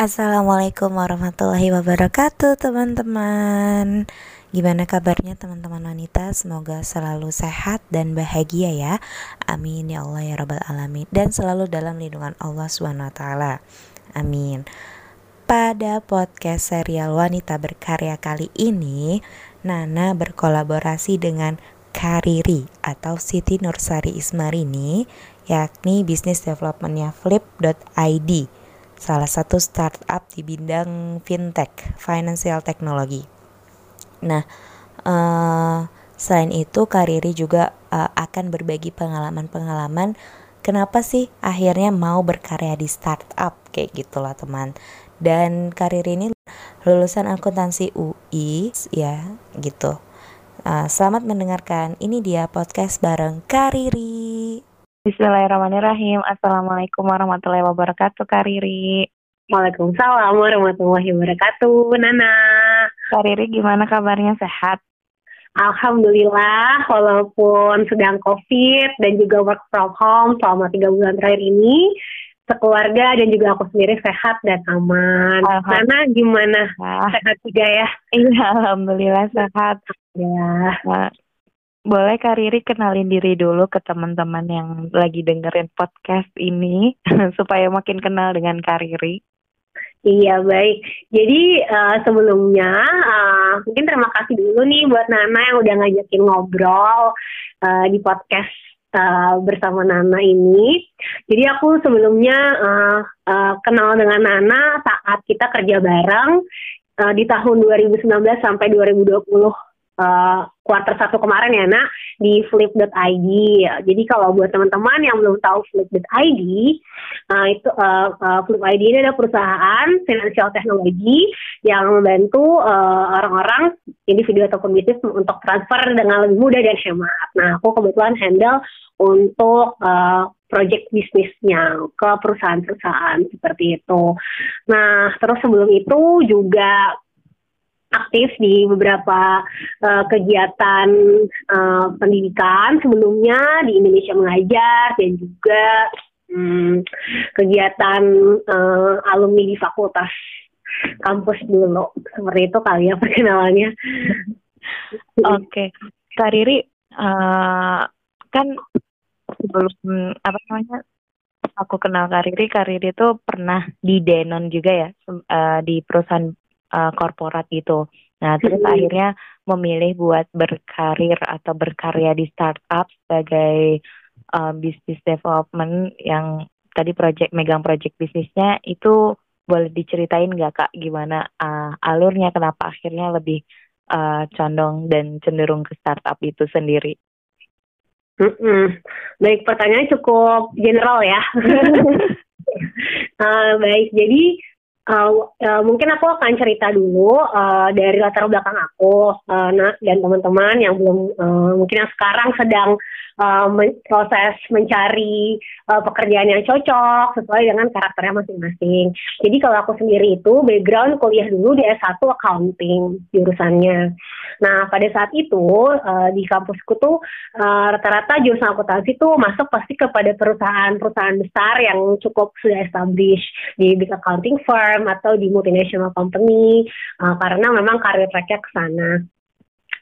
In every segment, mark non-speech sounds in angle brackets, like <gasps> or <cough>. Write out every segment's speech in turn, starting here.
Assalamualaikum warahmatullahi wabarakatuh teman-teman. Gimana kabarnya teman-teman wanita? Semoga selalu sehat dan bahagia ya. Amin ya Allah ya Rabbal Alamin. Dan selalu dalam lindungan Allah SWT Amin. Pada podcast serial wanita berkarya kali ini Nana berkolaborasi dengan Kariri atau Siti Nursari Ismarini yakni bisnis developmentnya flip.id salah satu startup di bidang fintech, financial technology. Nah, uh, selain itu Kariri juga uh, akan berbagi pengalaman-pengalaman kenapa sih akhirnya mau berkarya di startup kayak gitulah teman. Dan Kariri ini lulusan akuntansi UI ya gitu. Uh, selamat mendengarkan. Ini dia podcast bareng Kariri. Bismillahirrahmanirrahim. Assalamualaikum warahmatullahi wabarakatuh, Kak Riri. Waalaikumsalam warahmatullahi wabarakatuh, Nana. Kak Riri, gimana kabarnya? Sehat? Alhamdulillah, walaupun sedang COVID dan juga work from home selama tiga bulan terakhir ini, sekeluarga dan juga aku sendiri sehat dan aman. Nana gimana? Sehat juga ya? Iya, Alhamdulillah sehat. Ya. Nah, boleh Kak Riri kenalin diri dulu ke teman-teman yang lagi dengerin podcast ini <laughs> supaya makin kenal dengan Kak Riri. Iya baik. Jadi uh, sebelumnya uh, mungkin terima kasih dulu nih buat Nana yang udah ngajakin ngobrol uh, di podcast uh, bersama Nana ini. Jadi aku sebelumnya uh, uh, kenal dengan Nana saat kita kerja bareng uh, di tahun 2019 sampai 2020 uh, satu kemarin ya nak di flip.id. Jadi kalau buat teman-teman yang belum tahu flip.id, uh, itu uh, uh, flip.id ini adalah perusahaan finansial teknologi yang membantu uh, orang-orang individu ataupun bisnis untuk transfer dengan lebih mudah dan hemat. Nah, aku kebetulan handle untuk uh, project bisnisnya ke perusahaan-perusahaan seperti itu. Nah, terus sebelum itu juga aktif di beberapa uh, kegiatan uh, pendidikan sebelumnya di Indonesia Mengajar dan juga um, kegiatan uh, alumni di fakultas kampus dulu seperti itu kali ya <laughs> perkenalannya. Oke, okay. Kak Riri uh, kan sebelum apa namanya aku kenal Kak Riri, Kak Riri itu pernah di Denon juga ya uh, di perusahaan uh, korporat gitu. Nah, terus hmm. akhirnya memilih buat berkarir atau berkarya di startup sebagai uh, business development yang tadi project megang project bisnisnya itu boleh diceritain nggak kak gimana uh, alurnya kenapa akhirnya lebih uh, condong dan cenderung ke startup itu sendiri? Mm -mm. Baik, pertanyaannya cukup general ya. uh, <laughs> <laughs> baik, jadi Uh, uh, mungkin aku akan cerita dulu uh, dari latar belakang aku, uh, nah, dan teman-teman yang belum uh, mungkin yang sekarang sedang uh, men proses mencari uh, pekerjaan yang cocok sesuai dengan karakternya masing-masing. Jadi kalau aku sendiri itu background kuliah dulu di S1 accounting jurusannya. Nah pada saat itu uh, di kampusku tuh rata-rata uh, jurusan akuntansi tuh masuk pasti kepada perusahaan-perusahaan besar yang cukup sudah established di big accounting firm atau di multinational company uh, karena memang karir tracknya ke sana.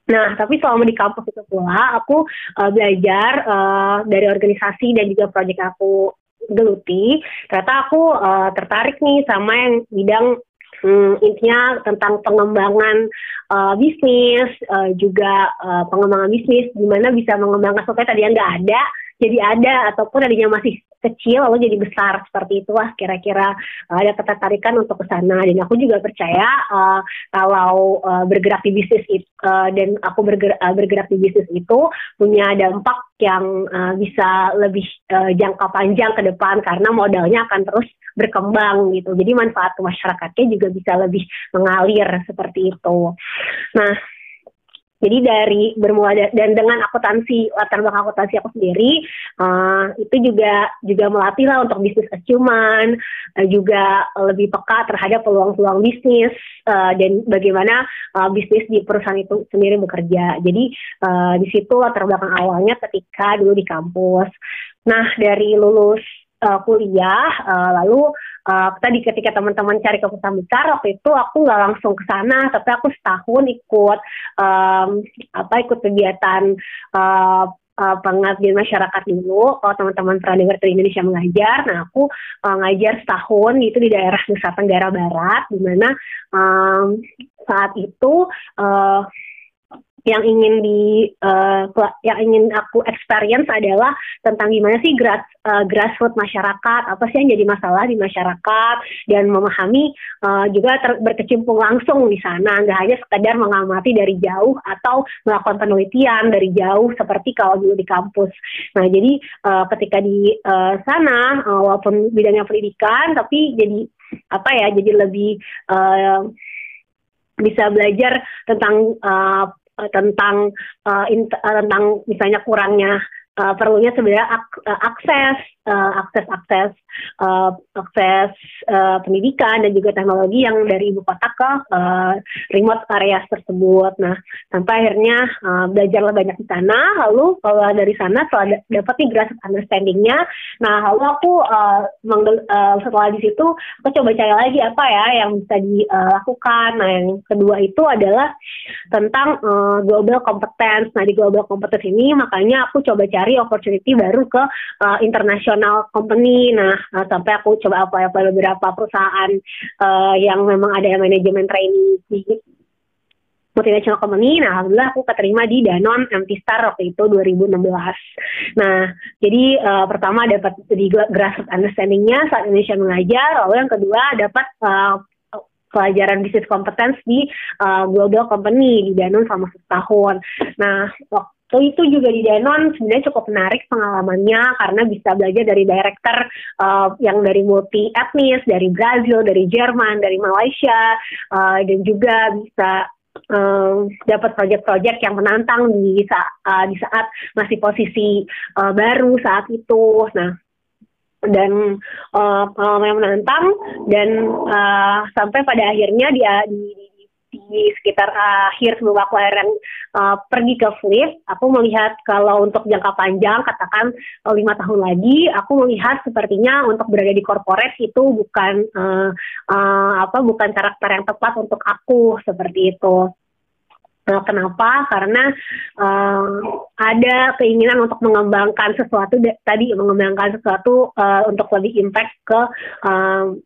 Nah, tapi selama di kampus itu pula, aku uh, belajar uh, dari organisasi dan juga proyek aku geluti. Ternyata aku uh, tertarik nih sama yang bidang Hmm, intinya tentang pengembangan uh, bisnis, uh, juga uh, pengembangan bisnis, gimana bisa mengembangkan sesuatu tadi yang nggak ada, jadi ada ataupun tadinya masih kecil lalu jadi besar. Seperti itulah kira-kira uh, ada ketertarikan untuk ke sana. Dan aku juga percaya uh, kalau uh, bergerak di bisnis itu uh, dan aku bergerak, uh, bergerak di bisnis itu punya dampak yang uh, bisa lebih uh, jangka panjang ke depan karena modalnya akan terus berkembang gitu. Jadi manfaat ke masyarakatnya juga bisa lebih mengalir seperti itu. Nah jadi dari bermula dan dengan akuntansi latar belakang akuntansi aku sendiri uh, itu juga juga melatih lah untuk bisnis acuman uh, juga lebih peka terhadap peluang-peluang bisnis uh, dan bagaimana uh, bisnis di perusahaan itu sendiri bekerja. Jadi uh, di situ latar belakang awalnya ketika dulu di kampus. Nah dari lulus uh, kuliah uh, lalu uh, tadi ketika teman-teman cari keputusan besar waktu itu aku nggak langsung ke sana tapi aku setahun ikut um, apa ikut kegiatan uh, uh, pengabdian masyarakat dulu. Kalau teman-teman pernah dengar Indonesia mengajar nah aku uh, ngajar setahun gitu di daerah Nusa Tenggara Barat di mana um, saat itu uh, yang ingin di uh, yang ingin aku experience adalah tentang gimana sih grass uh, grassroots masyarakat apa sih yang jadi masalah di masyarakat dan memahami uh, juga ter, berkecimpung langsung di sana. Nggak hanya sekedar mengamati dari jauh atau melakukan penelitian dari jauh seperti kalau dulu di kampus. Nah jadi uh, ketika di uh, sana uh, walaupun bidangnya pendidikan tapi jadi apa ya jadi lebih uh, bisa belajar tentang uh, tentang uh, in, uh, tentang misalnya kurangnya uh, perlunya sebenarnya ak uh, akses uh, akses akses uh, akses uh, pendidikan dan juga teknologi yang dari ibu kota ke uh, remote area tersebut. Nah, sampai akhirnya uh, belajarlah banyak di sana. Lalu kalau dari sana setelah dapat nih grassroots understandingnya, nah lalu aku uh, uh, setelah di situ aku coba cari lagi apa ya yang bisa dilakukan. Nah, yang kedua itu adalah tentang uh, global competence. Nah, di global competence ini makanya aku coba cari opportunity baru ke uh, international company. Nah, uh, sampai aku coba apa apa beberapa perusahaan uh, yang memang ada manajemen training di multinational company. Nah, alhamdulillah aku keterima di Danone MT Star waktu itu 2016. Nah, jadi uh, pertama dapat di grassroots understandingnya saat Indonesia mengajar, lalu yang kedua dapat uh, pelajaran bisnis kompetens di uh, global company di Danone selama setahun. Nah, waktu itu juga di Denon sebenarnya cukup menarik pengalamannya karena bisa belajar dari director uh, yang dari multi etnis, dari Brazil, dari Jerman, dari Malaysia, uh, dan juga bisa um, dapat proyek-proyek yang menantang di saat uh, di saat masih posisi uh, baru saat itu. Nah, dan uh, pengalaman yang menantang dan uh, sampai pada akhirnya dia di, di sekitar akhir sebelum aku akhirnya uh, pergi ke Flip, aku melihat kalau untuk jangka panjang, katakan uh, lima tahun lagi, aku melihat sepertinya untuk berada di corporate itu bukan uh, uh, apa bukan karakter yang tepat untuk aku seperti itu. Nah, kenapa? Karena uh, ada keinginan untuk mengembangkan sesuatu tadi mengembangkan sesuatu uh, untuk lebih impact ke uh,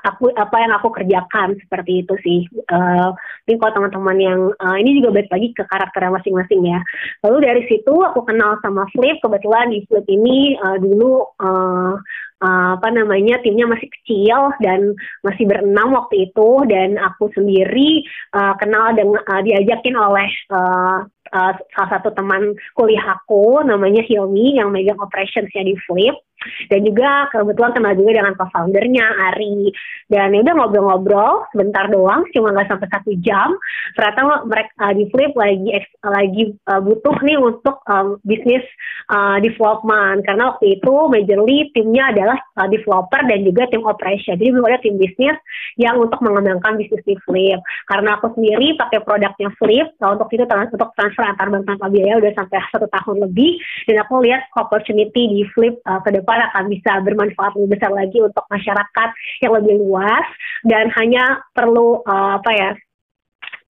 aku apa yang aku kerjakan seperti itu sih. Uh, ini kalau teman-teman yang uh, ini juga balik lagi ke karakter masing-masing ya. Lalu dari situ aku kenal sama Flip. Kebetulan di Flip ini uh, dulu uh, uh, apa namanya timnya masih kecil dan masih berenam waktu itu dan aku sendiri uh, kenal dengan uh, diajakin oleh uh, uh, salah satu teman kuliah aku namanya Hilmi yang megang operationsnya di Flip. Dan juga kebetulan kenal juga dengan co-foundernya Ari. Dan ya udah ngobrol-ngobrol sebentar doang cuma nggak sampai satu jam. Ternyata mereka uh, di Flip lagi lagi uh, butuh nih untuk um, bisnis uh, development. Karena waktu itu majorly timnya adalah uh, developer dan juga tim operation. Jadi belum ada tim bisnis yang untuk mengembangkan bisnis di Flip. Karena aku sendiri pakai produknya Flip nah untuk itu untuk transfer antar bank tanpa biaya udah sampai satu tahun lebih dan aku lihat opportunity di Flip uh, ke depan akan bisa bermanfaat lebih besar lagi untuk masyarakat yang lebih luas dan hanya perlu uh, apa ya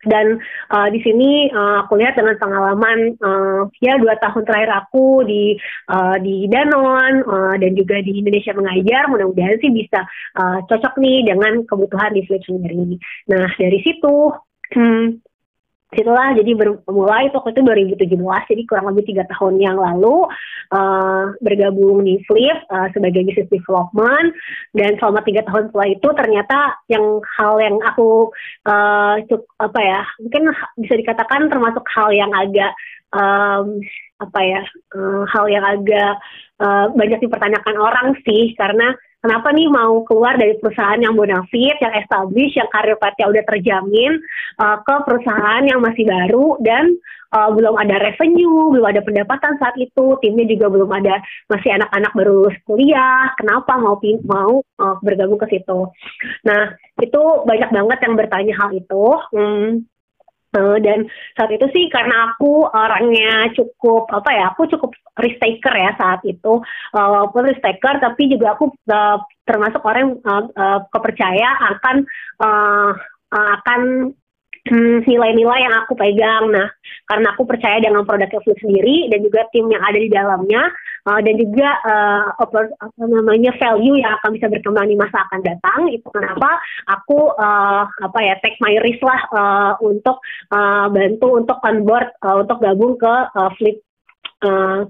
dan uh, di sini uh, aku lihat dengan pengalaman uh, ya dua tahun terakhir aku di uh, di Danon uh, dan juga di Indonesia mengajar mudah-mudahan sih bisa uh, cocok nih dengan kebutuhan di Flip sendiri. Nah dari situ hmm, situlah jadi bermulai waktu itu 2017 jadi kurang lebih tiga tahun yang lalu uh, bergabung di Flip uh, sebagai business development dan selama tiga tahun setelah itu ternyata yang hal yang aku uh, cuk, apa ya mungkin bisa dikatakan termasuk hal yang agak um, apa ya uh, hal yang agak uh, banyak dipertanyakan orang sih karena kenapa nih mau keluar dari perusahaan yang bonafit, yang established, yang karir pathnya udah terjamin uh, ke perusahaan yang masih baru dan uh, belum ada revenue, belum ada pendapatan saat itu, timnya juga belum ada, masih anak-anak baru lulus kuliah, kenapa mau mau uh, bergabung ke situ? Nah itu banyak banget yang bertanya hal itu. Hmm, Uh, dan saat itu sih karena aku orangnya cukup apa ya aku cukup risk taker ya saat itu. Uh, walaupun risk taker tapi juga aku uh, termasuk orang yang uh, uh, kepercaya akan uh, uh, Hmm, nilai-nilai yang aku pegang. Nah, karena aku percaya dengan produk Flip sendiri dan juga tim yang ada di dalamnya uh, dan juga uh, apa, apa namanya value yang akan bisa berkembang di masa akan datang. Itu kenapa aku uh, apa ya take my risk lah uh, untuk uh, bantu untuk onboard uh, untuk gabung ke uh, Flip uh,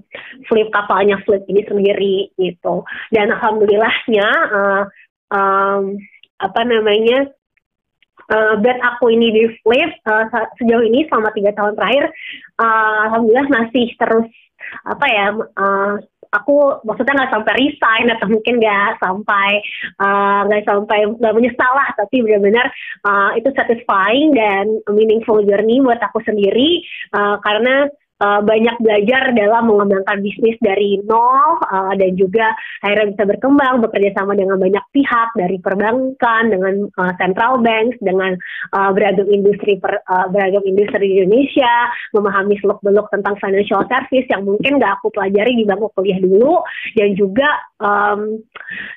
flip kapalnya flip ini sendiri gitu dan alhamdulillahnya uh, um, apa namanya uh, bed aku ini di flip uh, sejauh ini selama tiga tahun terakhir uh, alhamdulillah masih terus apa ya uh, aku maksudnya nggak sampai resign atau mungkin nggak sampai nggak uh, sampai nggak menyesal lah tapi benar-benar uh, itu satisfying dan meaningful journey buat aku sendiri uh, karena uh, banyak belajar dalam mengembangkan bisnis dari nol uh, dan juga akhirnya bisa berkembang bekerja sama dengan banyak pihak dari perbankan dengan uh, central banks dengan uh, beragam industri per, uh, beragam industri di Indonesia memahami seluk beluk tentang financial service yang mungkin gak aku pelajari di bangku kuliah dulu dan juga um,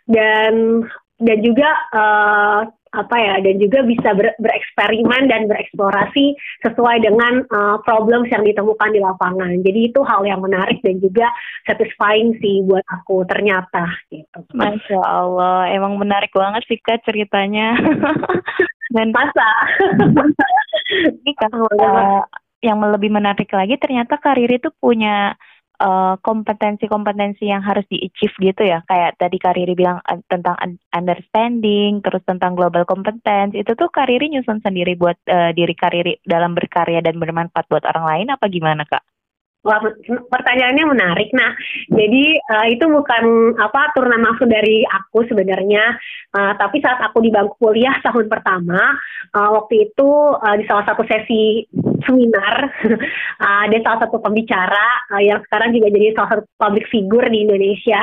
dan dan juga uh, apa ya dan juga bisa ber, bereksperimen dan bereksplorasi sesuai dengan uh, problems yang ditemukan di lapangan. Jadi itu hal yang menarik dan juga satisfying sih buat aku ternyata gitu. Masya Allah, emang menarik banget sih kak ceritanya. <laughs> dan masa. Ini kan uh, yang lebih menarik lagi ternyata karir itu punya Eh, kompetensi-kompetensi uh, yang harus di-achieve gitu ya. Kayak tadi Kariri bilang uh, tentang understanding, terus tentang global competence. Itu tuh Kariri nyusun sendiri buat uh, diri Kariri dalam berkarya dan bermanfaat buat orang lain apa gimana, Kak? Wah, pertanyaannya menarik. Nah, jadi uh, itu bukan apa turunan maksud dari aku sebenarnya, uh, tapi saat aku di bangku kuliah <laughs> tahun pertama, uh, waktu itu uh, di salah satu sesi seminar. Uh, <laughs> ada salah satu pembicara uh, yang sekarang juga jadi salah satu public figure di Indonesia,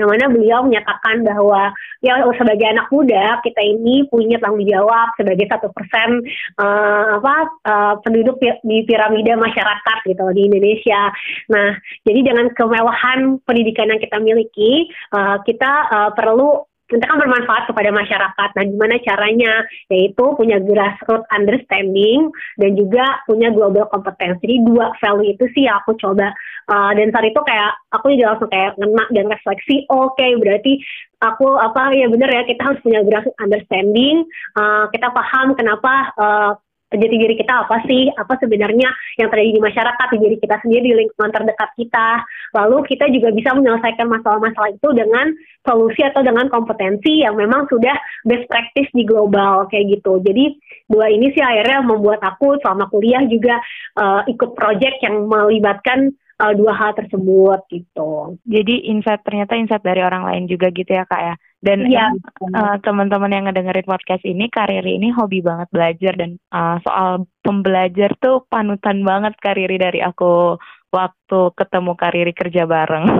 yang mana beliau menyatakan bahwa ya sebagai anak muda kita ini punya tanggung jawab sebagai satu persen apa uh, penduduk di piramida masyarakat gitu di Indonesia. Nah, jadi dengan kemewahan pendidikan yang kita miliki, uh, kita uh, perlu kita kan bermanfaat kepada masyarakat. Nah, gimana caranya? Yaitu punya grassroots understanding dan juga punya global competence. Jadi dua value itu sih aku coba. Uh, dan saat itu kayak aku juga langsung kayak ngena dan refleksi. Oke, okay, berarti aku apa ya benar ya kita harus punya grassroots understanding. Uh, kita paham kenapa uh, jati diri kita apa sih, apa sebenarnya yang terjadi di masyarakat, di diri kita sendiri, di lingkungan terdekat kita. Lalu kita juga bisa menyelesaikan masalah-masalah itu dengan solusi atau dengan kompetensi yang memang sudah best practice di global kayak gitu. Jadi dua ini sih akhirnya membuat aku selama kuliah juga uh, ikut project yang melibatkan uh, dua hal tersebut gitu. Jadi insight ternyata insight dari orang lain juga gitu ya kak ya. Dan ya, uh, teman-teman yang ngedengerin podcast ini, Kariri ini hobi banget belajar dan uh, soal pembelajar tuh panutan banget Kariri dari aku waktu ketemu Kariri kerja bareng. <laughs>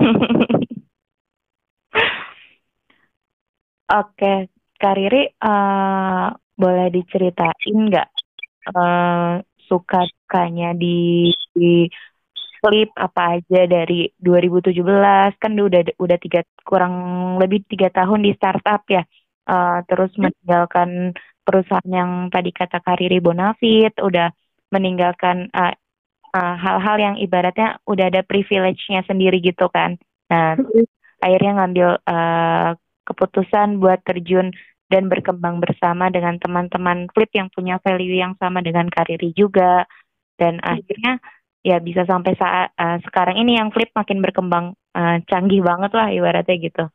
Oke, okay. Kariri uh, boleh diceritain nggak uh, suka dukanya di, di klip apa aja dari 2017 kan udah udah tiga kurang lebih tiga tahun di startup ya uh, terus hmm. meninggalkan perusahaan yang tadi kata Kariri Bonafit udah meninggalkan hal uh, uh, hal-hal yang ibaratnya udah ada privilege-nya sendiri gitu kan nah hmm. akhirnya ngambil uh, keputusan buat terjun dan berkembang bersama dengan teman-teman Flip yang punya value yang sama dengan Kariri juga dan hmm. akhirnya ya bisa sampai saat uh, sekarang ini yang flip makin berkembang uh, canggih banget lah ibaratnya gitu.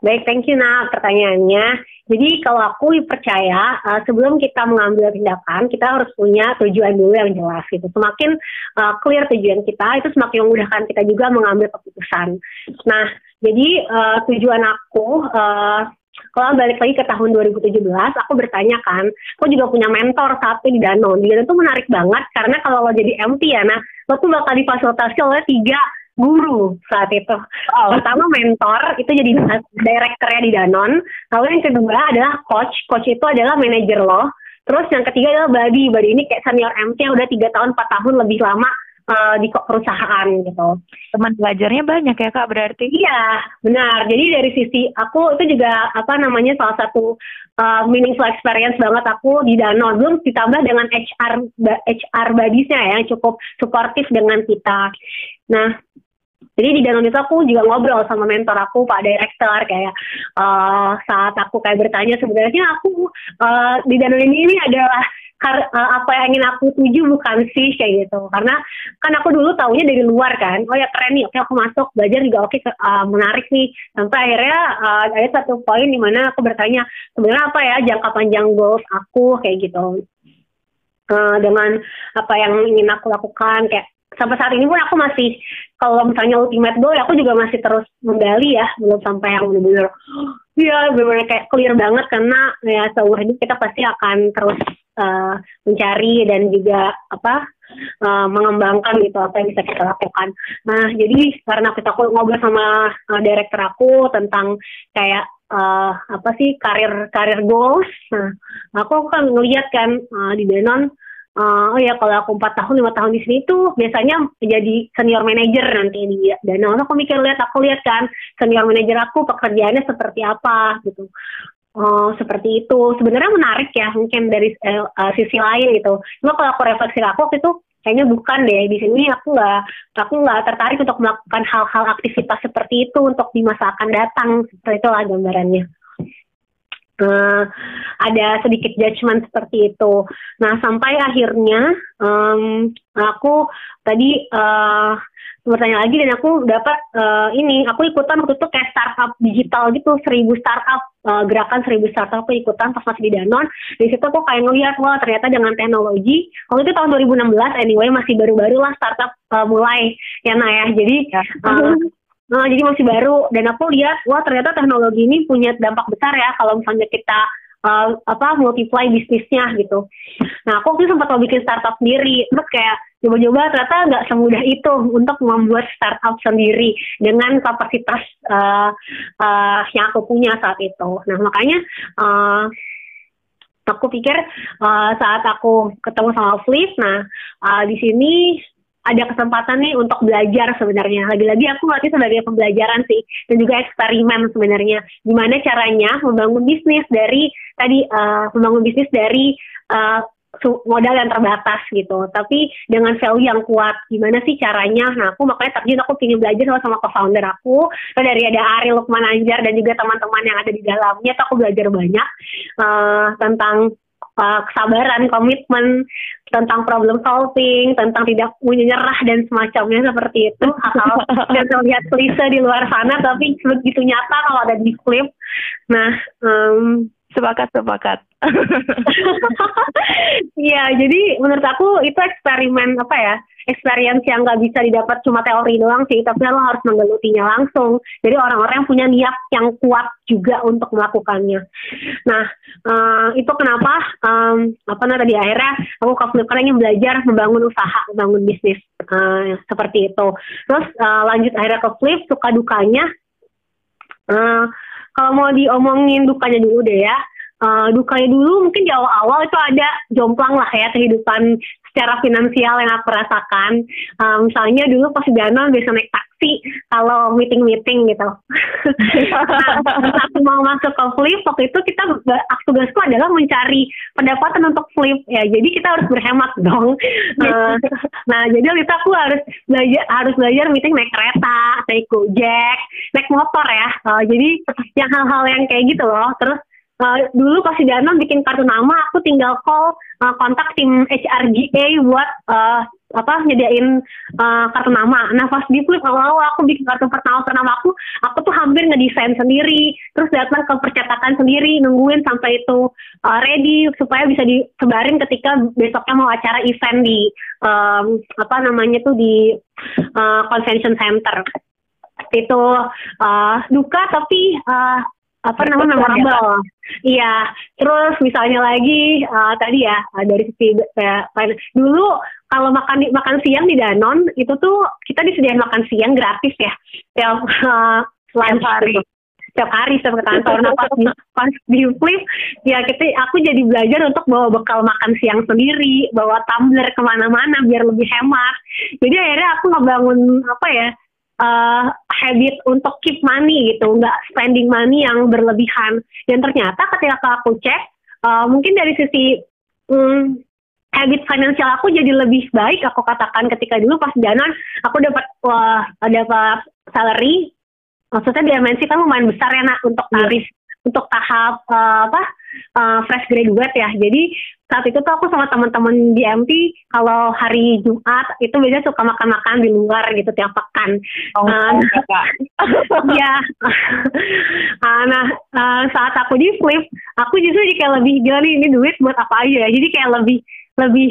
Baik, thank you Nah pertanyaannya. Jadi kalau aku percaya uh, sebelum kita mengambil tindakan kita harus punya tujuan dulu yang jelas gitu. Semakin uh, clear tujuan kita itu semakin memudahkan kita juga mengambil keputusan. Nah jadi uh, tujuan aku uh, kalau balik lagi ke tahun 2017, aku bertanya kan, aku juga punya mentor satu di Danone. Di Danone itu menarik banget karena kalau lo jadi MT ya, nah lo tuh bakal difasilitasi oleh tiga guru saat itu. Oh. Pertama mentor itu jadi direkturnya di Danone. Lalu yang kedua adalah coach. Coach itu adalah manajer lo. terus yang ketiga adalah Badi Badi ini kayak senior MC yang udah tiga tahun empat tahun lebih lama uh, di perusahaan gitu. Teman belajarnya banyak ya kak berarti? Iya benar. Jadi dari sisi aku itu juga apa namanya salah satu uh, meaningful experience banget aku di Danone. Belum ditambah dengan HR HR badisnya ya yang cukup suportif dengan kita. Nah jadi di Danone itu aku juga ngobrol sama mentor aku Pak Director kayak uh, saat aku kayak bertanya sebenarnya aku uh, di Danone ini, ini adalah uh, apa yang ingin aku tuju bukan sih kayak gitu. Karena kan aku dulu taunya dari luar kan oh ya keren nih oke aku masuk belajar juga oke uh, menarik nih. Sampai akhirnya uh, ada satu poin di mana aku bertanya sebenarnya apa ya jangka panjang goals aku? Kayak gitu. Uh, dengan apa yang ingin aku lakukan kayak sampai saat ini pun aku masih kalau misalnya ultimate goal aku juga masih terus menggali ya belum sampai yang benar-benar <gasps> Iya, benar-benar kayak clear banget karena ya seumur hidup kita pasti akan terus uh, mencari dan juga apa uh, mengembangkan gitu apa yang bisa kita lakukan. Nah, jadi karena kita ngobrol sama uh, director aku tentang kayak uh, apa sih karir karir goals. Nah, aku kan ngeliat kan uh, di Denon uh, oh ya kalau aku empat tahun lima tahun di sini tuh biasanya menjadi senior manager nanti di Danone aku mikir lihat aku lihat kan senior manager aku pekerjaannya seperti apa gitu Oh, seperti itu. Sebenarnya menarik ya, mungkin dari uh, sisi lain gitu. Cuma kalau aku refleksi aku itu kayaknya bukan deh. Di sini aku nggak, aku nggak tertarik untuk melakukan hal-hal aktivitas seperti itu untuk di masa akan datang. Seperti itulah gambarannya. Uh, ada sedikit judgement seperti itu. Nah sampai akhirnya um, aku tadi uh, bertanya lagi dan aku dapat uh, ini aku ikutan waktu itu kayak startup digital gitu seribu startup uh, gerakan seribu startup aku ikutan pas masih di Danon. Di situ aku kayak ngeliat wah ternyata dengan teknologi waktu itu tahun 2016 anyway masih baru-baru lah startup uh, mulai ya nah ya jadi uh, Nah, jadi masih baru dan aku lihat wah ternyata teknologi ini punya dampak besar ya kalau misalnya kita uh, apa multiply bisnisnya gitu. Nah aku waktu sempat mau bikin startup sendiri, terus kayak coba-coba ternyata nggak semudah itu untuk membuat startup sendiri dengan kapasitas uh, uh, yang aku punya saat itu. Nah makanya uh, aku pikir uh, saat aku ketemu sama Flip, nah uh, di sini ada kesempatan nih untuk belajar sebenarnya. Lagi-lagi aku ngerti sebagai pembelajaran sih dan juga eksperimen sebenarnya. Gimana caranya membangun bisnis dari tadi uh, membangun bisnis dari uh, modal yang terbatas gitu tapi dengan value yang kuat gimana sih caranya nah aku makanya terjun aku ingin belajar sama sama co-founder aku dari ada Ari Lukman Anjar dan juga teman-teman yang ada di dalamnya aku belajar banyak uh, tentang uh, kesabaran, komitmen, tentang problem solving, tentang tidak menyerah dan semacamnya seperti itu. <laughs> Hal-hal yang terlihat klise di luar sana, tapi begitu nyata kalau ada di flip. Nah, um, sepakat sepakat. Iya, jadi menurut aku itu eksperimen apa ya? experience yang nggak bisa didapat cuma teori doang sih, tapi lo harus menggelutinya langsung. Jadi orang-orang yang punya niat yang kuat juga untuk melakukannya. Nah, uh, itu kenapa um, apa namanya tadi akhirnya aku ke karena ingin belajar membangun usaha, membangun bisnis uh, seperti itu. Terus uh, lanjut akhirnya ke Flip, suka dukanya. Uh, kalau mau diomongin dukanya dulu deh ya uh, dukanya dulu mungkin di awal-awal itu ada jomplang lah ya kehidupan secara finansial yang aku rasakan. Uh, misalnya dulu pas di Danau biasa naik taksi kalau meeting-meeting gitu. <laughs> nah, aku mau masuk ke flip waktu itu kita tugasku adalah mencari pendapatan untuk flip ya. Jadi kita harus berhemat dong. Uh, nah jadi waktu itu aku harus belajar harus belajar meeting naik kereta, naik gojek, naik motor ya. Uh, jadi yang hal-hal yang kayak gitu loh. Terus uh, dulu pas Danone bikin kartu nama aku tinggal call uh, kontak tim HRGA buat uh, apa nyediain uh, kartu nama. Nah pas di flip awal-awal aku bikin kartu pertama pertama aku, aku tuh hampir ngedesain sendiri, terus datang ke percetakan sendiri, nungguin sampai itu uh, ready supaya bisa disebarin ketika besoknya mau acara event di um, apa namanya tuh di uh, convention center itu uh, duka tapi uh, apa namanya memorable. Iya, terus misalnya lagi uh, tadi ya uh, dari sisi uh, dulu kalau makan makan siang di Danon itu tuh kita disediain makan siang gratis ya tiap uh, lunch hari. Gitu. setiap hari ke kantor nah pas di <laughs> pas di flip ya kita aku jadi belajar untuk bawa bekal makan siang sendiri bawa tumbler ke mana-mana biar lebih hemat jadi akhirnya aku ngebangun apa ya uh, habit untuk keep money gitu nggak spending money yang berlebihan dan ternyata ketika aku cek uh, mungkin dari sisi um, habit finansial aku jadi lebih baik aku katakan ketika dulu pas jalan aku dapat wah dapat salary maksudnya di MNC kan lumayan besar ya nak untuk iya. tarif yeah. untuk tahap uh, apa uh, fresh graduate ya jadi saat itu tuh aku sama teman-teman di MT kalau hari Jumat itu biasanya suka makan-makan di luar gitu tiap pekan. Oh, uh, ya. uh, nah uh, saat aku di flip, aku justru jadi kayak lebih gila nih ini duit buat apa aja ya. Jadi kayak lebih lebih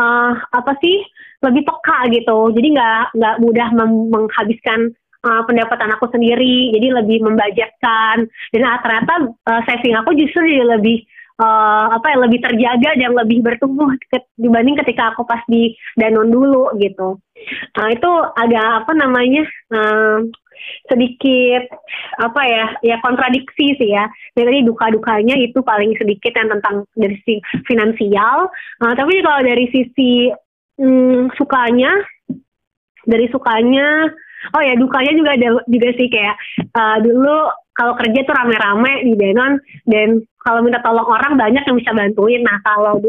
uh, apa sih lebih peka gitu. Jadi nggak nggak mudah menghabiskan uh, pendapatan aku sendiri jadi lebih membajetkan dan uh, ternyata uh, saving aku justru jadi lebih uh, apa ya lebih terjaga dan lebih bertumbuh dibanding ketika aku pas di Danon dulu gitu. Nah itu agak apa namanya uh, sedikit apa ya ya kontradiksi sih ya. Jadi tadi duka-dukanya itu paling sedikit yang tentang dari sisi finansial. Uh, tapi kalau dari sisi um, sukanya dari sukanya oh ya dukanya juga ada juga sih kayak uh, dulu kalau kerja tuh rame-rame di Denon dan kalau minta tolong orang banyak yang bisa bantuin. Nah kalau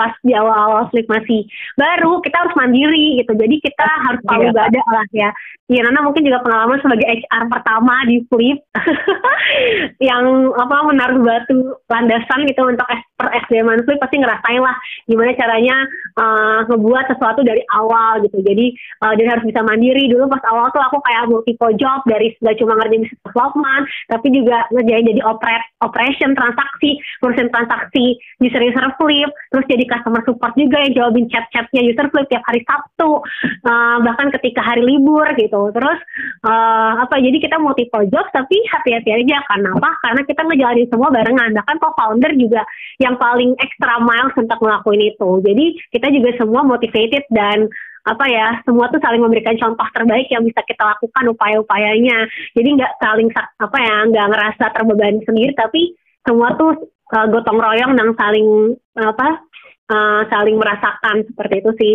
pas di awal-awal flip masih baru kita harus mandiri gitu. Jadi kita harus palu iya. gada lah ya. Ya Nana mungkin juga pengalaman sebagai HR pertama di flip <laughs> yang apa menaruh batu landasan gitu untuk per SDM flip pasti ngerasain lah gimana caranya uh, ngebuat sesuatu dari awal gitu. Jadi uh, dan harus bisa mandiri. Dulu pas awal tuh aku kayak multiple job dari nggak cuma ngerjain bisnis development tapi juga ngerjain jadi operate operation transaksi ngurusin transaksi user user flip terus jadi customer support juga yang jawabin chat-chatnya user flip tiap hari Sabtu uh, bahkan ketika hari libur gitu. Terus uh, apa jadi kita multiple job tapi hati-hati aja. Karena apa karena kita ngejalanin semua barengan. Bahkan co-founder juga yang paling extra miles untuk ngelakuin itu. Jadi kita juga semua motivated dan apa ya semua tuh saling memberikan contoh terbaik yang bisa kita lakukan upaya-upayanya. Jadi nggak saling apa ya nggak ngerasa terbebani sendiri tapi semua tuh uh, gotong royong dan saling apa uh, saling merasakan seperti itu sih.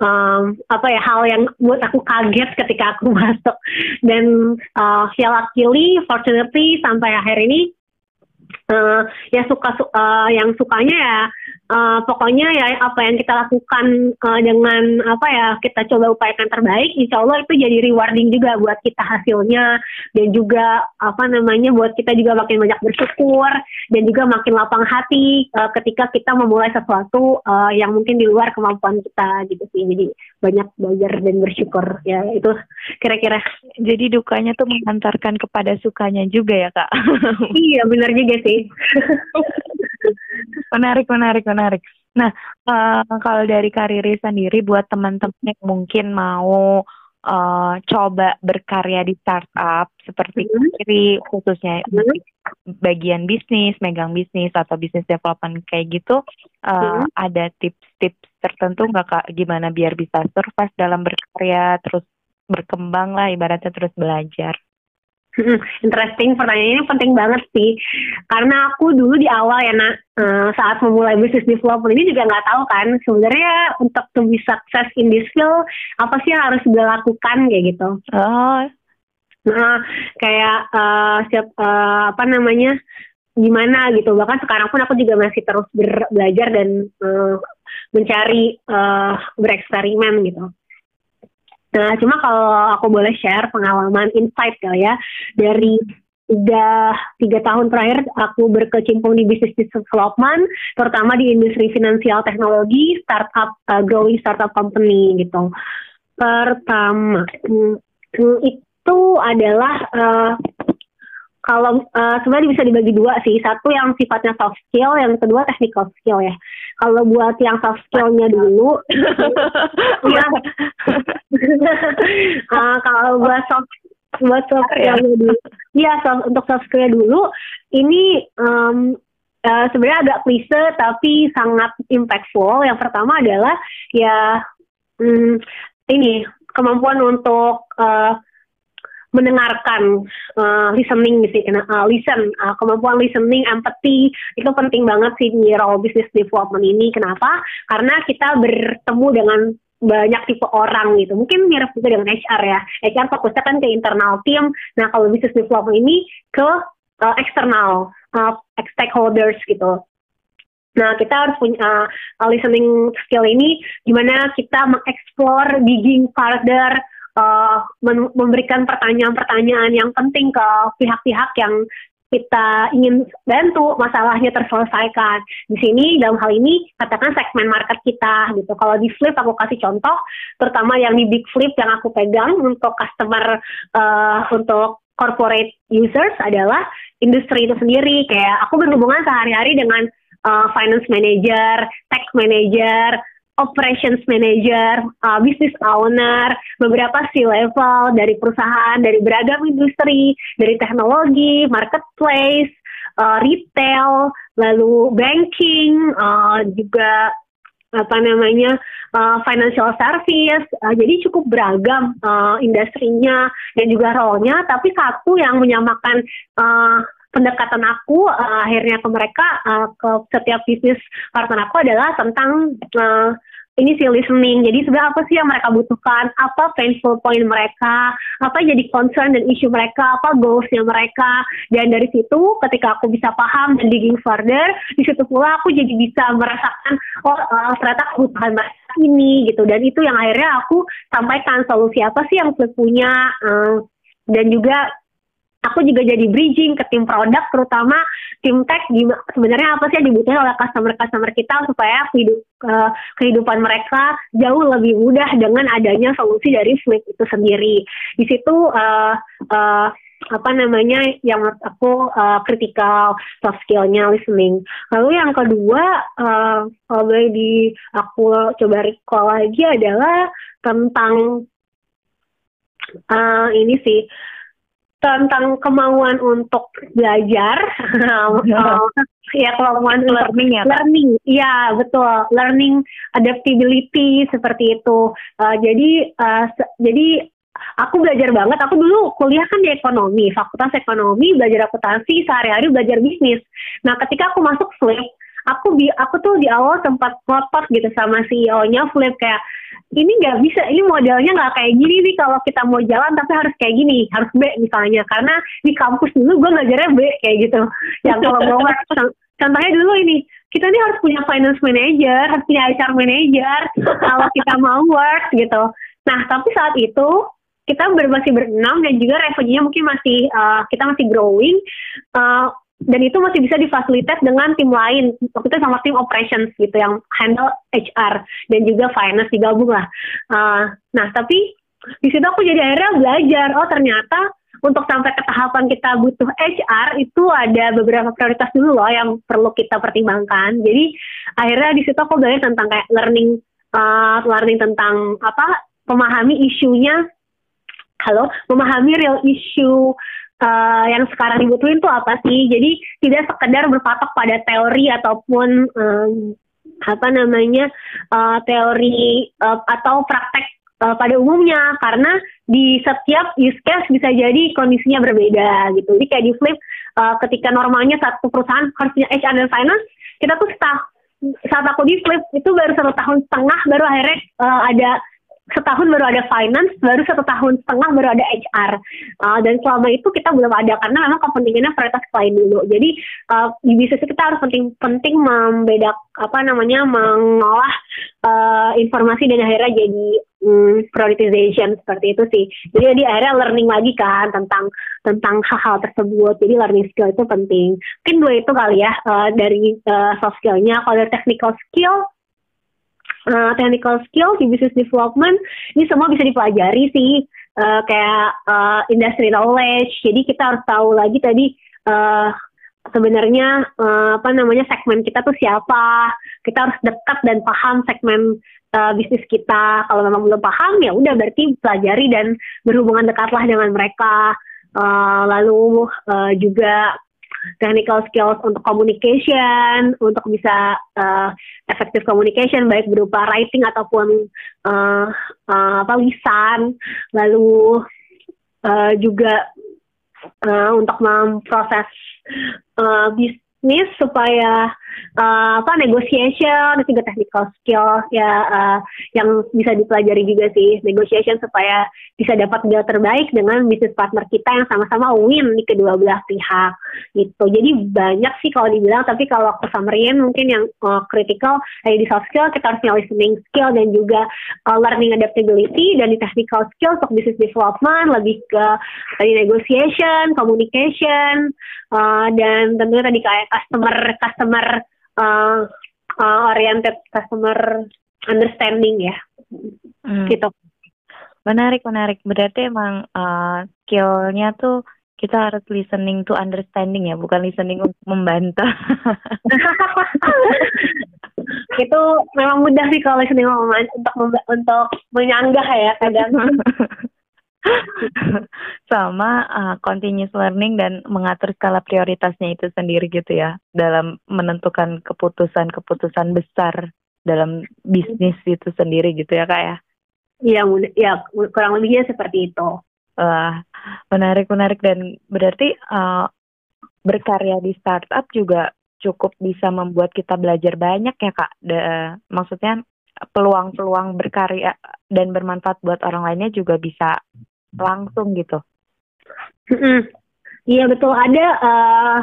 Um, apa ya hal yang buat aku kaget ketika aku <laughs> masuk. Dan uh, ya luckily fortunately sampai akhir ini uh, ya suka uh, yang sukanya ya uh, pokoknya ya apa yang kita lakukan uh, dengan apa ya kita coba upayakan terbaik insya Allah itu jadi rewarding juga buat kita hasilnya. Dan juga apa namanya buat kita juga makin banyak bersyukur dan juga makin lapang hati uh, ketika kita memulai sesuatu uh, yang mungkin di luar kemampuan kita gitu sih. Jadi banyak belajar dan bersyukur ya itu kira-kira jadi dukanya tuh mengantarkan kepada sukanya juga ya kak <laughs> iya benar juga sih <laughs> menarik menarik menarik nah uh, kalau dari kariri sendiri buat teman-teman yang mungkin mau uh, coba berkarya di startup seperti mm -hmm. khususnya mm -hmm. bagian bisnis, megang bisnis atau bisnis development kayak gitu, uh, mm -hmm. ada tips-tips tertentu nggak kak gimana biar bisa survive dalam berkarya terus berkembang lah ibaratnya terus belajar. Hmm, interesting pertanyaan ini penting banget sih karena aku dulu di awal ya nak uh, saat memulai bisnis development ini juga nggak tahu kan sebenarnya untuk to be success in this field apa sih yang harus gue lakukan kayak gitu. Oh. Nah kayak uh, siap uh, apa namanya gimana gitu bahkan sekarang pun aku juga masih terus belajar dan uh, mencari uh, bereksperimen gitu. Nah, cuma kalau aku boleh share pengalaman insight kali ya dari tiga, tiga tahun terakhir aku berkecimpung di bisnis development, terutama di industri finansial teknologi, startup, uh, growing startup company gitu. Pertama, mm, itu adalah uh, kalau uh, sebenarnya bisa dibagi dua sih. Satu yang sifatnya soft skill, yang kedua technical skill ya. Kalau buat yang soft skillnya dulu, <laughs> ya. uh, <laughs> kalau buat soft buat soft ya. skillnya dulu, ya soft, untuk soft skill dulu, ini um, uh, sebenarnya agak klise tapi sangat impactful. Yang pertama adalah ya um, ini kemampuan untuk uh, mendengarkan uh, listening sih uh, listen uh, kemampuan listening empathy itu penting banget sih di role business development ini kenapa karena kita bertemu dengan banyak tipe orang gitu. Mungkin mirip juga dengan HR ya. HR fokusnya kan ke internal team. Nah, kalau business development ini ke uh, eksternal uh, stakeholders gitu. Nah, kita harus punya uh, listening skill ini gimana kita mengeksplor, digging further, uh, memberikan pertanyaan-pertanyaan yang penting ke pihak-pihak yang kita ingin bantu masalahnya terselesaikan. Di sini dalam hal ini katakan segmen market kita gitu. Kalau di Flip aku kasih contoh, terutama yang di Big Flip yang aku pegang untuk customer uh, untuk corporate users adalah industri itu sendiri. Kayak aku berhubungan sehari-hari dengan uh, finance manager, tech manager, operations manager, uh, business owner, beberapa C-level dari perusahaan, dari beragam industri, dari teknologi, marketplace, uh, retail, lalu banking, uh, juga apa namanya uh, financial service uh, jadi cukup beragam uh, industrinya dan juga role-nya. Tapi satu yang menyamakan uh, pendekatan aku uh, akhirnya ke mereka uh, ke setiap bisnis partner aku adalah tentang uh, ini sih listening. Jadi sebenarnya apa sih yang mereka butuhkan, apa painful point mereka, apa jadi concern dan isu mereka, apa goalsnya mereka. Dan dari situ ketika aku bisa paham dan digging further, di situ pula aku jadi bisa merasakan oh uh, ternyata kebutuhan mereka ini gitu. Dan itu yang akhirnya aku sampaikan solusi apa sih yang punya uh, dan juga aku juga jadi bridging ke tim produk terutama tim tech sebenarnya apa sih yang dibutuhkan oleh customer-customer kita supaya hidup, uh, kehidupan mereka jauh lebih mudah dengan adanya solusi dari Flip itu sendiri. Di situ uh, uh, apa namanya yang menurut aku uh, critical soft skillnya listening. Lalu yang kedua uh, kalau boleh di aku coba recall lagi adalah tentang uh, ini sih tentang kemauan untuk belajar. <laughs> <laughs> Ya. Kemauan learning ya learning. Ya betul. Learning adaptability seperti itu. Uh, jadi uh, jadi aku belajar banget. Aku dulu kuliah kan di ekonomi fakultas ekonomi belajar akuntansi sehari-hari belajar bisnis. Nah ketika aku masuk flip aku bi aku tuh di awal sempat ngotot gitu sama CEO-nya flip kayak ini nggak bisa ini modelnya nggak kayak gini nih kalau kita mau jalan tapi harus kayak gini harus B misalnya. Karena di kampus dulu gue ngajarnya B kayak gitu. Yang kalau mau <laughs> contohnya dulu ini kita nih harus punya finance manager harus punya HR manager kalau kita mau work gitu. Nah tapi saat itu kita masih berenam dan juga revenue-nya mungkin masih uh, kita masih growing uh, dan itu masih bisa difasilitas dengan tim lain. Waktu itu sama tim operations gitu yang handle HR dan juga finance digabung lah. Uh, nah tapi di situ aku jadi akhirnya belajar oh ternyata untuk sampai ke tahapan kita butuh HR itu ada beberapa prioritas dulu loh yang perlu kita pertimbangkan. Jadi akhirnya di situ aku belajar tentang kayak learning uh, learning tentang apa memahami isunya. Halo memahami real issue uh, yang sekarang dibutuhin tuh apa sih? Jadi tidak sekedar berpatok pada teori ataupun um, apa namanya uh, teori uh, atau praktek uh, pada umumnya karena di setiap use case bisa jadi kondisinya berbeda gitu. Jadi kayak di flip uh, ketika normalnya satu perusahaan harus punya HR dan finance, kita tuh staff saat aku di flip itu baru satu tahun setengah baru akhirnya uh, ada setahun baru ada finance, baru satu tahun setengah baru ada HR. Uh, dan selama itu kita belum ada karena memang kepentingannya prioritas klien dulu. Jadi uh, di bisnis kita harus penting-penting membedak apa namanya mengolah uh, informasi dan akhirnya jadi um, prioritization seperti itu sih. Jadi di akhirnya learning lagi kan tentang tentang hal-hal tersebut. Jadi learning skill itu penting. Mungkin dua itu kali ya uh, dari uh, soft skillnya. Kalau dari technical skill uh, technical skill di business development ini semua bisa dipelajari sih. Uh, kayak uh, industry knowledge. Jadi kita harus tahu lagi tadi uh, sebenarnya uh, apa namanya segmen kita tuh siapa. Kita harus dekat dan paham segmen uh, bisnis kita. Kalau memang belum paham ya udah berarti pelajari dan berhubungan dekatlah dengan mereka. Uh, lalu uh, juga technical skills untuk communication, untuk bisa uh, effective communication baik berupa writing ataupun uh, uh, apa lisan, lalu uh, juga uh, untuk memproses uh, bisnis supaya uh, apa negotiation dan juga technical skills ya uh, yang bisa dipelajari juga sih. Negotiation supaya bisa dapat deal terbaik dengan bisnis partner kita yang sama-sama win di kedua belah pihak gitu. Jadi banyak sih kalau dibilang tapi kalau aku summary mungkin yang uh, critical eh, di soft skill kita harus listening skill dan juga uh, learning adaptability dan di technical skill untuk business development lebih ke tadi negotiation communication uh, dan tentunya tadi kayak customer customer uh, uh, oriented customer understanding ya. Hmm. gitu. Menarik menarik. Berarti emang uh, skillnya tuh kita harus listening to understanding ya bukan listening untuk membantah. <laughs> Itu memang mudah sih kalau listening untuk untuk menyanggah ya kadang <laughs> <laughs> sama uh, continuous learning dan mengatur skala prioritasnya itu sendiri gitu ya dalam menentukan keputusan-keputusan besar dalam bisnis itu sendiri gitu ya kak ya? Iya ya kurang lebihnya seperti itu. Uh, menarik menarik. Dan berarti uh, berkarya di startup juga cukup bisa membuat kita belajar banyak ya kak? De, maksudnya peluang-peluang berkarya dan bermanfaat buat orang lainnya juga bisa langsung gitu. Iya betul. Ada uh,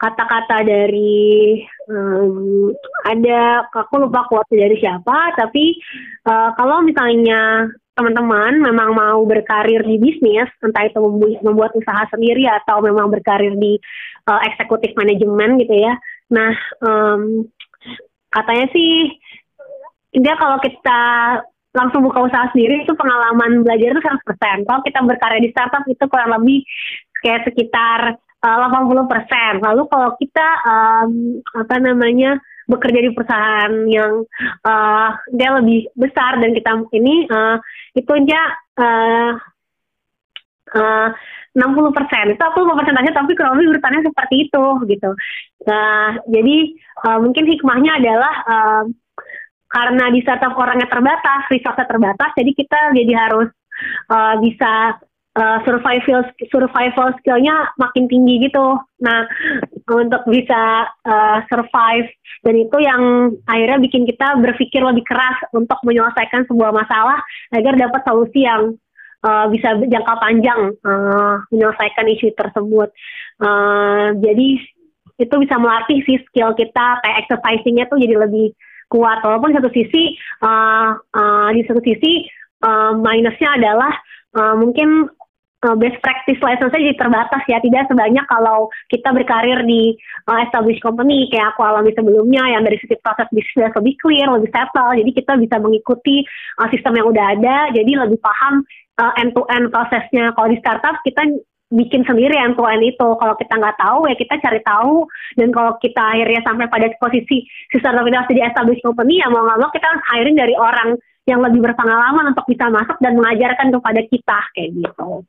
kata-kata dari um, ada aku lupa quote dari siapa tapi uh, kalau misalnya teman-teman memang mau berkarir di bisnis entah itu membuat usaha sendiri atau memang berkarir di uh, eksekutif manajemen gitu ya. Nah um, katanya sih dia kalau kita langsung buka usaha sendiri itu pengalaman belajar itu 100%. Kalau kita berkarya di startup itu kurang lebih kayak sekitar uh, eh, 80%. Lalu kalau kita um, apa namanya bekerja di perusahaan yang uh, dia lebih besar dan kita ini uh, itu aja uh, uh, 60 persen itu aku lupa persentasenya tapi kurang lebih urutannya seperti itu gitu. Nah jadi uh, mungkin hikmahnya adalah uh, karena di startup orangnya terbatas, resource terbatas, jadi kita jadi harus uh, bisa uh, survival survival skillnya makin tinggi gitu. Nah untuk bisa uh, survive dan itu yang akhirnya bikin kita berpikir lebih keras untuk menyelesaikan sebuah masalah agar dapat solusi yang uh, bisa jangka panjang uh, menyelesaikan isu tersebut. Uh, jadi itu bisa melatih si skill kita kayak exercisingnya tuh jadi lebih kuat. Walaupun satu sisi uh, uh, di satu sisi uh, minusnya adalah uh, mungkin best practice license jadi terbatas ya. Tidak sebanyak kalau kita berkarir di uh, established company kayak aku alami sebelumnya yang dari sisi proses bisnis lebih clear lebih settle. Jadi kita bisa mengikuti uh, sistem yang udah ada. Jadi lebih paham end to end prosesnya. Kalau di startup kita bikin sendiri end to end itu. Kalau kita nggak tahu ya kita cari tahu dan kalau kita akhirnya sampai pada posisi si startup itu harus jadi established company ya mau nggak mau kita harus hiring dari orang yang lebih berpengalaman untuk bisa masuk dan mengajarkan kepada kita kayak gitu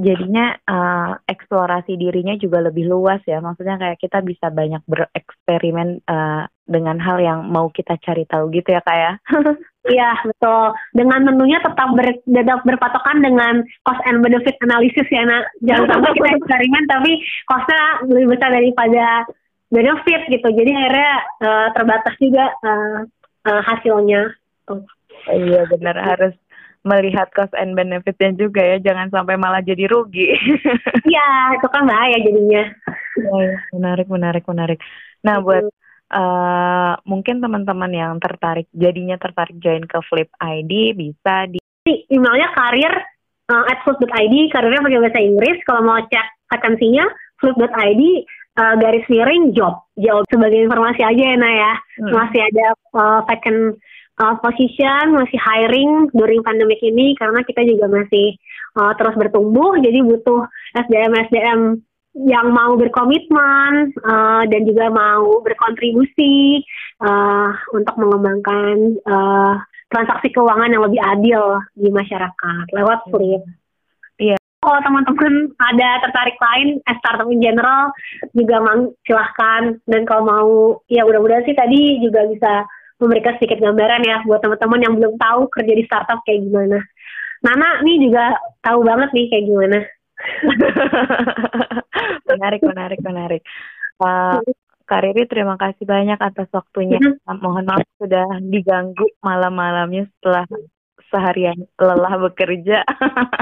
jadinya uh, eksplorasi dirinya juga lebih luas ya. Maksudnya kayak kita bisa banyak bereksperimen uh, dengan hal yang mau kita cari tahu gitu ya kak ya. <laughs> Iya betul. Dengan menunya tetap, ber, tetap berpatokan dengan cost and benefit analysis ya. Nah, jangan sampai kita eksperimen tapi costnya lebih besar daripada benefit gitu. Jadi akhirnya uh, terbatas juga uh, uh, hasilnya. Tuh. Iya benar harus melihat cost and benefitnya juga ya jangan sampai malah jadi rugi iya itu kan bahaya jadinya ya, menarik menarik menarik nah buat uh, mungkin teman-teman yang tertarik jadinya tertarik join ke Flip ID bisa di emailnya karir uh, at flip.id karirnya pakai bahasa Inggris. Kalau mau cek vakansinya flip.id uh, garis miring job. Job sebagai informasi aja ya Nah ya hmm. masih ada uh, vacant uh, position masih hiring during pandemic ini karena kita juga masih uh, terus bertumbuh jadi butuh SDM SDM yang mau berkomitmen uh, dan juga mau berkontribusi uh, untuk mengembangkan uh, transaksi keuangan yang lebih adil di masyarakat lewat Flip. Iya. Kalau teman-teman ada tertarik lain, startup in general juga mang silahkan. Dan kalau mau, ya mudah-mudahan sih tadi juga bisa memberikan sedikit gambaran ya buat teman-teman yang belum tahu kerja di startup kayak gimana. Nana nih juga tahu banget nih kayak gimana. <laughs> menarik, menarik, menarik. Uh, Kak Riri, terima kasih banyak atas waktunya. Mm-hmm. Mohon maaf sudah diganggu malam-malamnya setelah seharian lelah bekerja.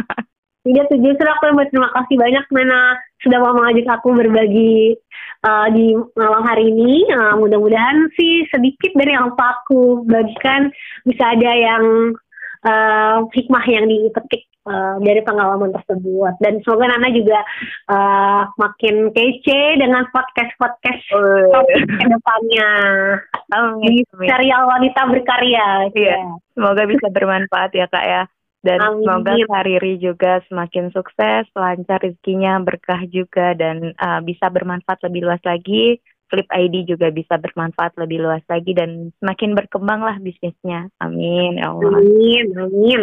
<laughs> Tidak, justru aku yang berterima kasih banyak Nana sudah mau mengajak aku berbagi uh, di malam hari ini. Uh, mudah-mudahan sih sedikit dari yang aku bagikan bisa ada yang uh, hikmah yang dipetik uh, dari pengalaman tersebut dan semoga Nana juga uh, makin kece dengan podcast podcast oh. ke depannya di serial wanita berkarya iya yeah. semoga bisa bermanfaat ya kak ya dan Amin. semoga Kariri juga semakin sukses lancar rezekinya berkah juga dan uh, bisa bermanfaat lebih luas lagi Flip ID juga bisa bermanfaat lebih luas lagi dan semakin berkembang lah bisnisnya. Amin ya Allah. Amin, amin.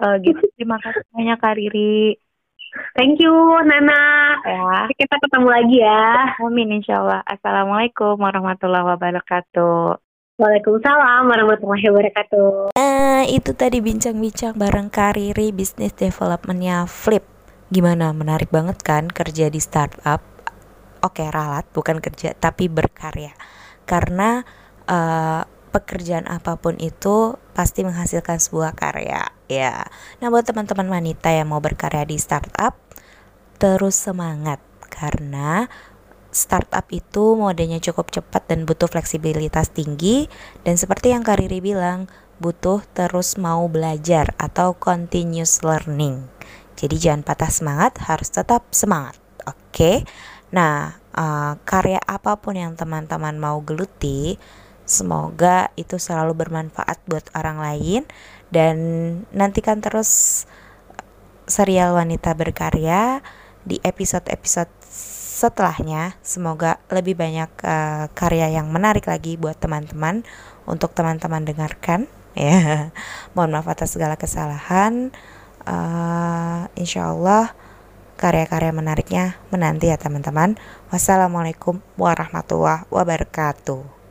uh, <laughs> gitu. Terima kasih banyak Kak Riri. Thank you Nana. Ya. Kita ketemu lagi ya. Amin insya Allah. Assalamualaikum warahmatullahi wabarakatuh. Waalaikumsalam warahmatullahi wabarakatuh. Nah, itu tadi bincang-bincang bareng Kariri bisnis developmentnya Flip. Gimana? Menarik banget kan kerja di startup oke okay, ralat bukan kerja tapi berkarya. Karena uh, pekerjaan apa pun itu pasti menghasilkan sebuah karya ya. Nah buat teman-teman wanita yang mau berkarya di startup terus semangat. Karena startup itu modenya cukup cepat dan butuh fleksibilitas tinggi. Dan seperti yang Kariri bilang butuh terus mau belajar atau continuous learning. Jadi jangan patah semangat harus tetap semangat. Oke? okay? Nah, uh, karya apa pun yang teman-teman mau geluti, semoga itu selalu bermanfaat buat orang lain dan nantikan terus serial wanita berkarya di episode-episode setelahnya. Semoga lebih banyak uh, karya yang menarik lagi buat teman-teman untuk teman-teman dengarkan. <laughs> Ya, mohon maaf atas segala kesalahan. Uh, insya Allah karya-karya menariknya menanti ya teman-teman. Wassalamualaikum warahmatullahi wabarakatuh.